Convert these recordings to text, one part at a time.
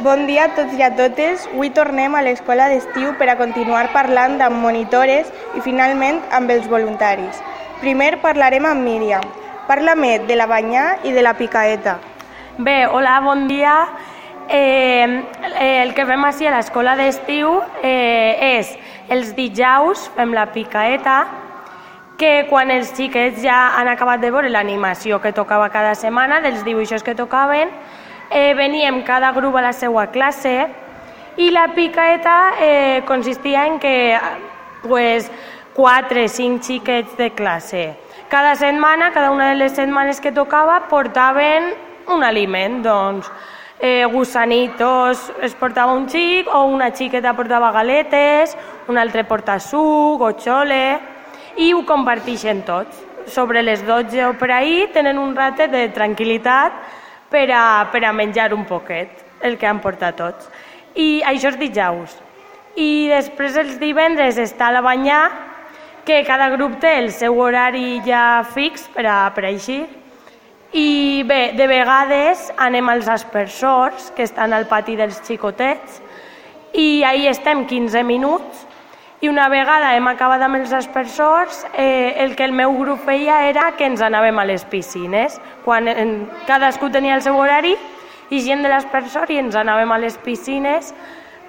Bon dia a tots i a totes. Avui tornem a l'escola d'estiu per a continuar parlant amb monitores i finalment amb els voluntaris. Primer parlarem amb Míriam. Parla-me de la banyà i de la picaeta. Bé, hola, bon dia. Eh, el que fem així a l'escola d'estiu eh, és els dijous fem la picaeta, que quan els xiquets ja han acabat de veure l'animació que tocava cada setmana, dels dibuixos que tocaven, eh, veníem cada grup a la seva classe i la picaeta eh, consistia en que pues, 4 5 xiquets de classe. Cada setmana, cada una de les setmanes que tocava, portaven un aliment, doncs, eh, gusanitos es portava un xic o una xiqueta portava galetes, un altre porta suc o xole i ho comparteixen tots. Sobre les 12 o per ahir tenen un ratet de tranquil·litat per a, per a menjar un poquet, el que han portat tots. I això és dijous. I després els divendres està la banyà, que cada grup té el seu horari ja fix per a, per a. I bé, de vegades anem als aspersors, que estan al pati dels xicotets, i ahir estem 15 minuts, i una vegada hem acabat amb els aspersors, eh, el que el meu grup feia era que ens anàvem a les piscines. Quan en, cadascú tenia el seu horari, i gent de l'aspersor i ens anàvem a les piscines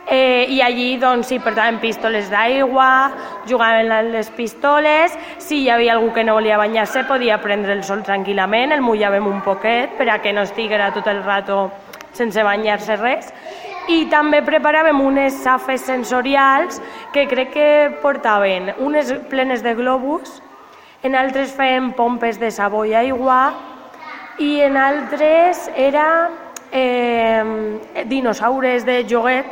Eh, I allí doncs, sí, portàvem pistoles d'aigua, jugaven les pistoles, si hi havia algú que no volia banyar-se podia prendre el sol tranquil·lament, el mullàvem un poquet per a que no estiguera tot el rato sense banyar-se res. I també preparàvem unes safes sensorials que crec que portaven unes plenes de globus, en altres feien pompes de sabó i aigua i en altres era eh, dinosaures de joguet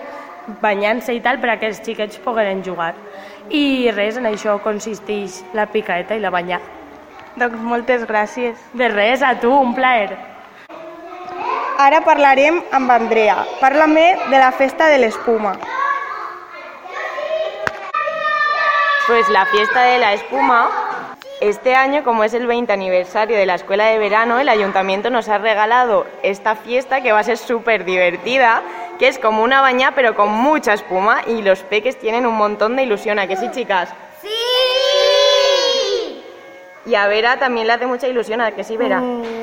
banyant-se i tal per a que els xiquets pogueren jugar. I res, en això consisteix la picaeta i la banyà. Doncs moltes gràcies. De res, a tu, un plaer. Ara parlarem amb Andrea. Parla-me de la festa de l'espuma. Pues la fiesta de la espuma, este año como es el 20 aniversario de la escuela de verano, el ayuntamiento nos ha regalado esta fiesta que va a ser súper divertida, que es como una baña pero con mucha espuma y los peques tienen un montón de ilusión, ¿a que sí chicas? ¡Sí! Y a Vera también le hace mucha ilusión, ¿a que sí Vera? Sí.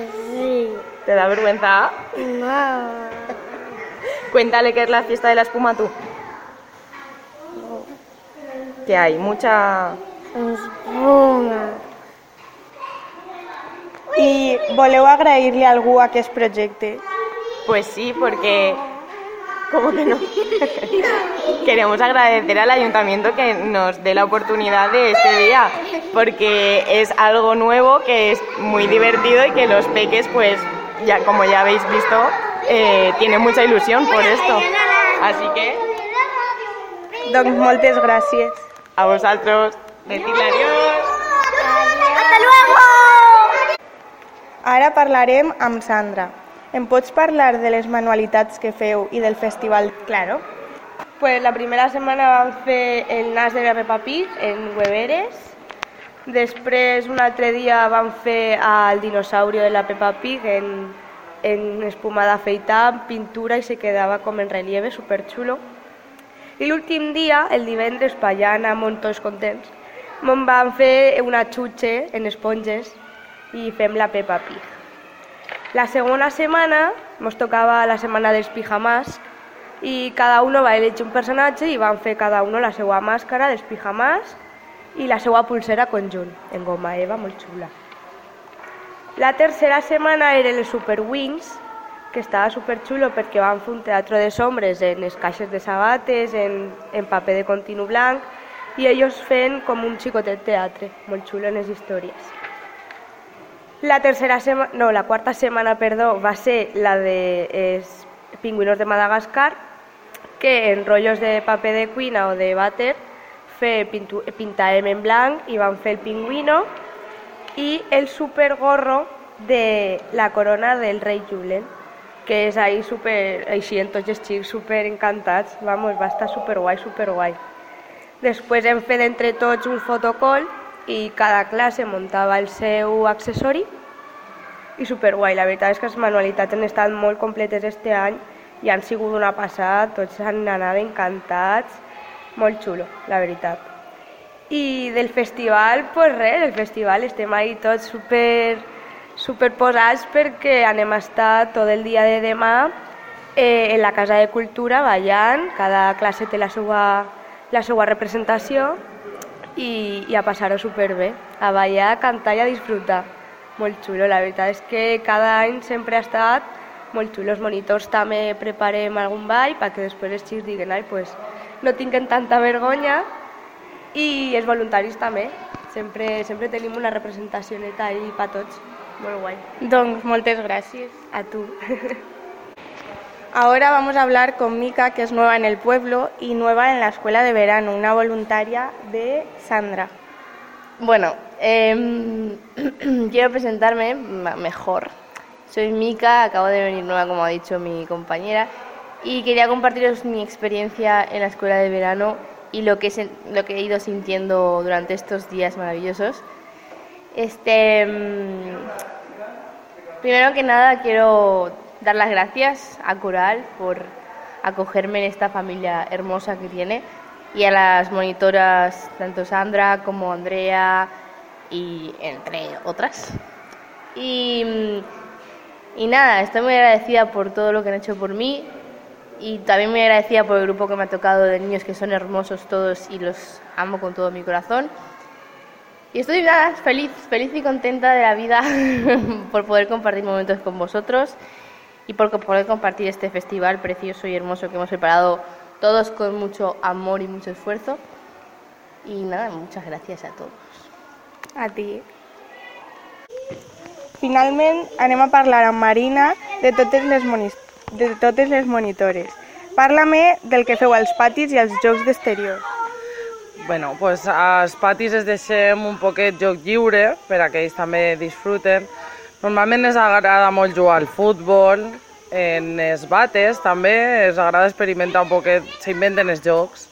¿Te da vergüenza? No. Cuéntale qué es la fiesta de la espuma tú. Que hay mucha... Espuma. I voleu agrair-li a algú aquest projecte? Pues sí, porque... ¿Cómo que no? Queremos agradecer al ayuntamiento que nos dé la oportunidad de este día, porque es algo nuevo, que es muy divertido y que los peques, pues, ya como ya habéis visto, eh, tienen mucha ilusión por esto. Así que, Doncs moltes gràcies. a vosotros, decirle adiós. ¡Hasta luego! Ara parlarem amb Sandra. Em pots parlar de les manualitats que feu i del festival? Claro. Pues la primera semana vam fer el nas de la Peppa Pig en Hueveres. Després, un altre dia, vam fer el dinosaurio de la Peppa Pig en, en espuma d'afeitar, amb pintura i se quedava com en relieve, superxulo. I l'últim dia, el divendres, per allà anàvem tots contents, me'n vam fer una xutxe en esponges i fem la Peppa Pig. La segona setmana ens tocava la setmana dels pijamàs i cada uno va elegir un personatge i van fer cada uno la seva màscara dels pijamàs i la seva pulsera conjunt, en goma eva, molt xula. La tercera setmana eren les Super Wings, que estava superxulo perquè van fer un teatre de sombres en les caixes de sabates, en, en paper de continu blanc, i ells fent com un xicotet teatre, molt xulo en les històries. La tercera setmana, no, la quarta setmana, perdó, va ser la de els pingüinos de Madagascar, que en rotllos de paper de cuina o de vàter fer pintu, pintàvem en blanc i van fer el pingüino i el supergorro de la corona del rei Julen, que és ahí super, així en tots els xics super encantats, vamos, va estar super guai, super guai. Després hem fet entre tots un fotocall i cada classe muntava el seu accessori i superguai. La veritat és que les manualitats han estat molt completes este any i han sigut una passada, tots han anat encantats, molt xulo, la veritat. I del festival, pues res, el festival estem ahí tots super, superposats perquè anem a estar tot el dia de demà eh, en la Casa de Cultura ballant, cada classe té la seva, la seva representació i, i a passar-ho superbé, a ballar, a cantar i a disfrutar. Molt xulo, la veritat és que cada any sempre ha estat molt xulo. Els monitors també preparem algun ball perquè després els xics diguen ai, pues, no tinguen tanta vergonya i els voluntaris també. Sempre, sempre tenim una representació neta ahí per tots. Molt guai. Doncs moltes gràcies. A tu. Ahora vamos a hablar con Mika, que es nueva en el pueblo y nueva en la escuela de verano, una voluntaria de Sandra. Bueno, eh, quiero presentarme mejor. Soy Mika, acabo de venir nueva, como ha dicho mi compañera, y quería compartiros mi experiencia en la escuela de verano y lo que, he, lo que he ido sintiendo durante estos días maravillosos. Este, primero que nada, quiero dar las gracias a Coral por acogerme en esta familia hermosa que tiene y a las monitoras, tanto Sandra como Andrea y entre otras. Y, y nada, estoy muy agradecida por todo lo que han hecho por mí y también muy agradecida por el grupo que me ha tocado de niños que son hermosos todos y los amo con todo mi corazón. Y estoy nada, feliz, feliz y contenta de la vida por poder compartir momentos con vosotros y por poder compartir este festival precioso y hermoso que hemos preparado todos con mucho amor y mucho esfuerzo. Y nada, muchas gracias a todos. A ti. Finalment anem a parlar amb Marina de totes les, moni de totes les monitores. Parla-me del que feu als patis i als jocs d'exterior. Bueno, pues als patis es deixem un poquet joc lliure per a que ells també disfruten. Normalment ens agrada molt jugar al futbol, en els bates també els agrada experimentar un poquet, s'inventen els jocs.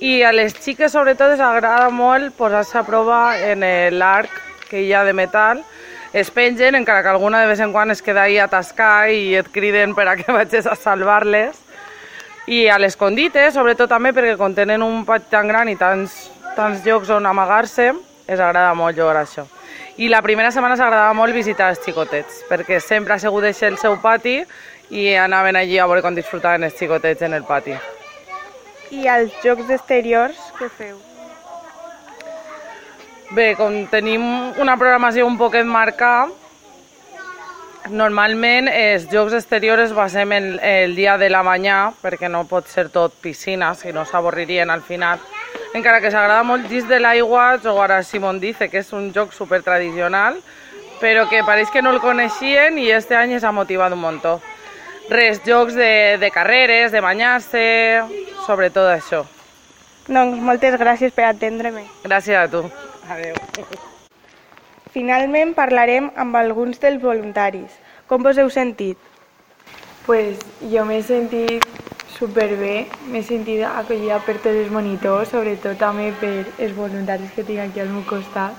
I a les xiques sobretot els agrada molt posar-se a prova en l'arc que hi ha de metal, es pengen, encara que alguna de vez en quan es queda ahí atascar i et criden per a que vagis a salvar-les. I a l'escondite, sobretot també perquè com tenen un pati tan gran i tants, tants llocs on amagar-se, els agrada molt jugar a això. I la primera setmana s'agradava molt visitar els xicotets, perquè sempre ha sigut deixar el seu pati i anaven allí a veure com disfrutaven els xicotets en el pati. I als jocs d'exteriors, què feu? Bé, com tenim una programació un poquet marcada, normalment els jocs exteriors es basem en el dia de la banyà, perquè no pot ser tot piscina, si no s'avorririen al final. Encara que s'agrada molt dins de l'aigua jugar a Simon Dice, que és un joc super tradicional, però que pareix que no el coneixien i este any s'ha motivat un muntó. Res, jocs de, de carreres, de banyar-se, sobretot això. Doncs moltes gràcies per atendre-me. Gràcies a tu. Adéu. Finalment parlarem amb alguns dels voluntaris. Com vos heu sentit? Pues jo m'he sentit superbé, m'he sentit acollida per tots els monitors, sobretot també per els voluntaris que tinc aquí al meu costat,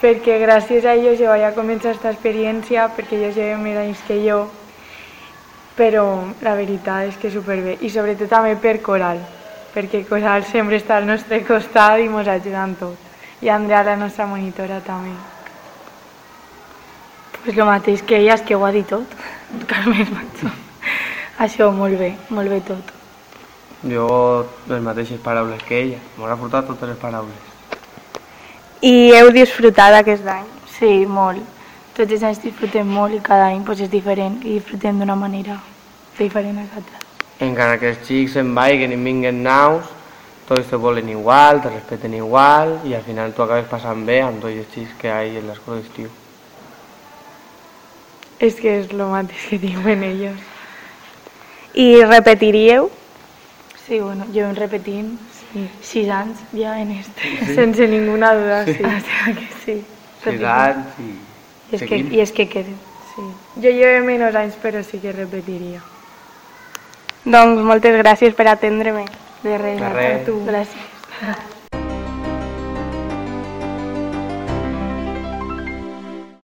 perquè gràcies a ells jo vaig a començar aquesta experiència, perquè ells lleven més anys que jo, però la veritat és que superbé, i sobretot també per Coral, perquè Coral sempre està al nostre costat i ens ajuda en tot. I Andrea, la nostra monitora, també. Pues lo mateix que ella, és que ho ha dit tot. Carmen Macho. Això, molt bé, molt bé tot. Jo, les mateixes paraules que ella. M'ha portat totes les paraules. I heu disfrutat aquest any? Sí, molt. Tots els anys disfrutem molt i cada any pues, és diferent i disfrutem d'una manera diferent a l'altra. Encara que els xics se'n vagin i vinguen naus, tots te volen igual, te respeten igual i al final tu acabes passant bé amb tots els xics que hi ha en l'escola d'estiu. És que és el mateix que diuen ells. I repetiríeu? Sí, bueno, jo em repetint sí. sis anys ja en este. Sí. Sense ninguna duda, sí. Sí. O sea que sí. Sis anys i... I és, que. I és que queden, sí. Jo llevo menys anys, però sí que repetiria. Doncs moltes gràcies per atendre-me. De res, De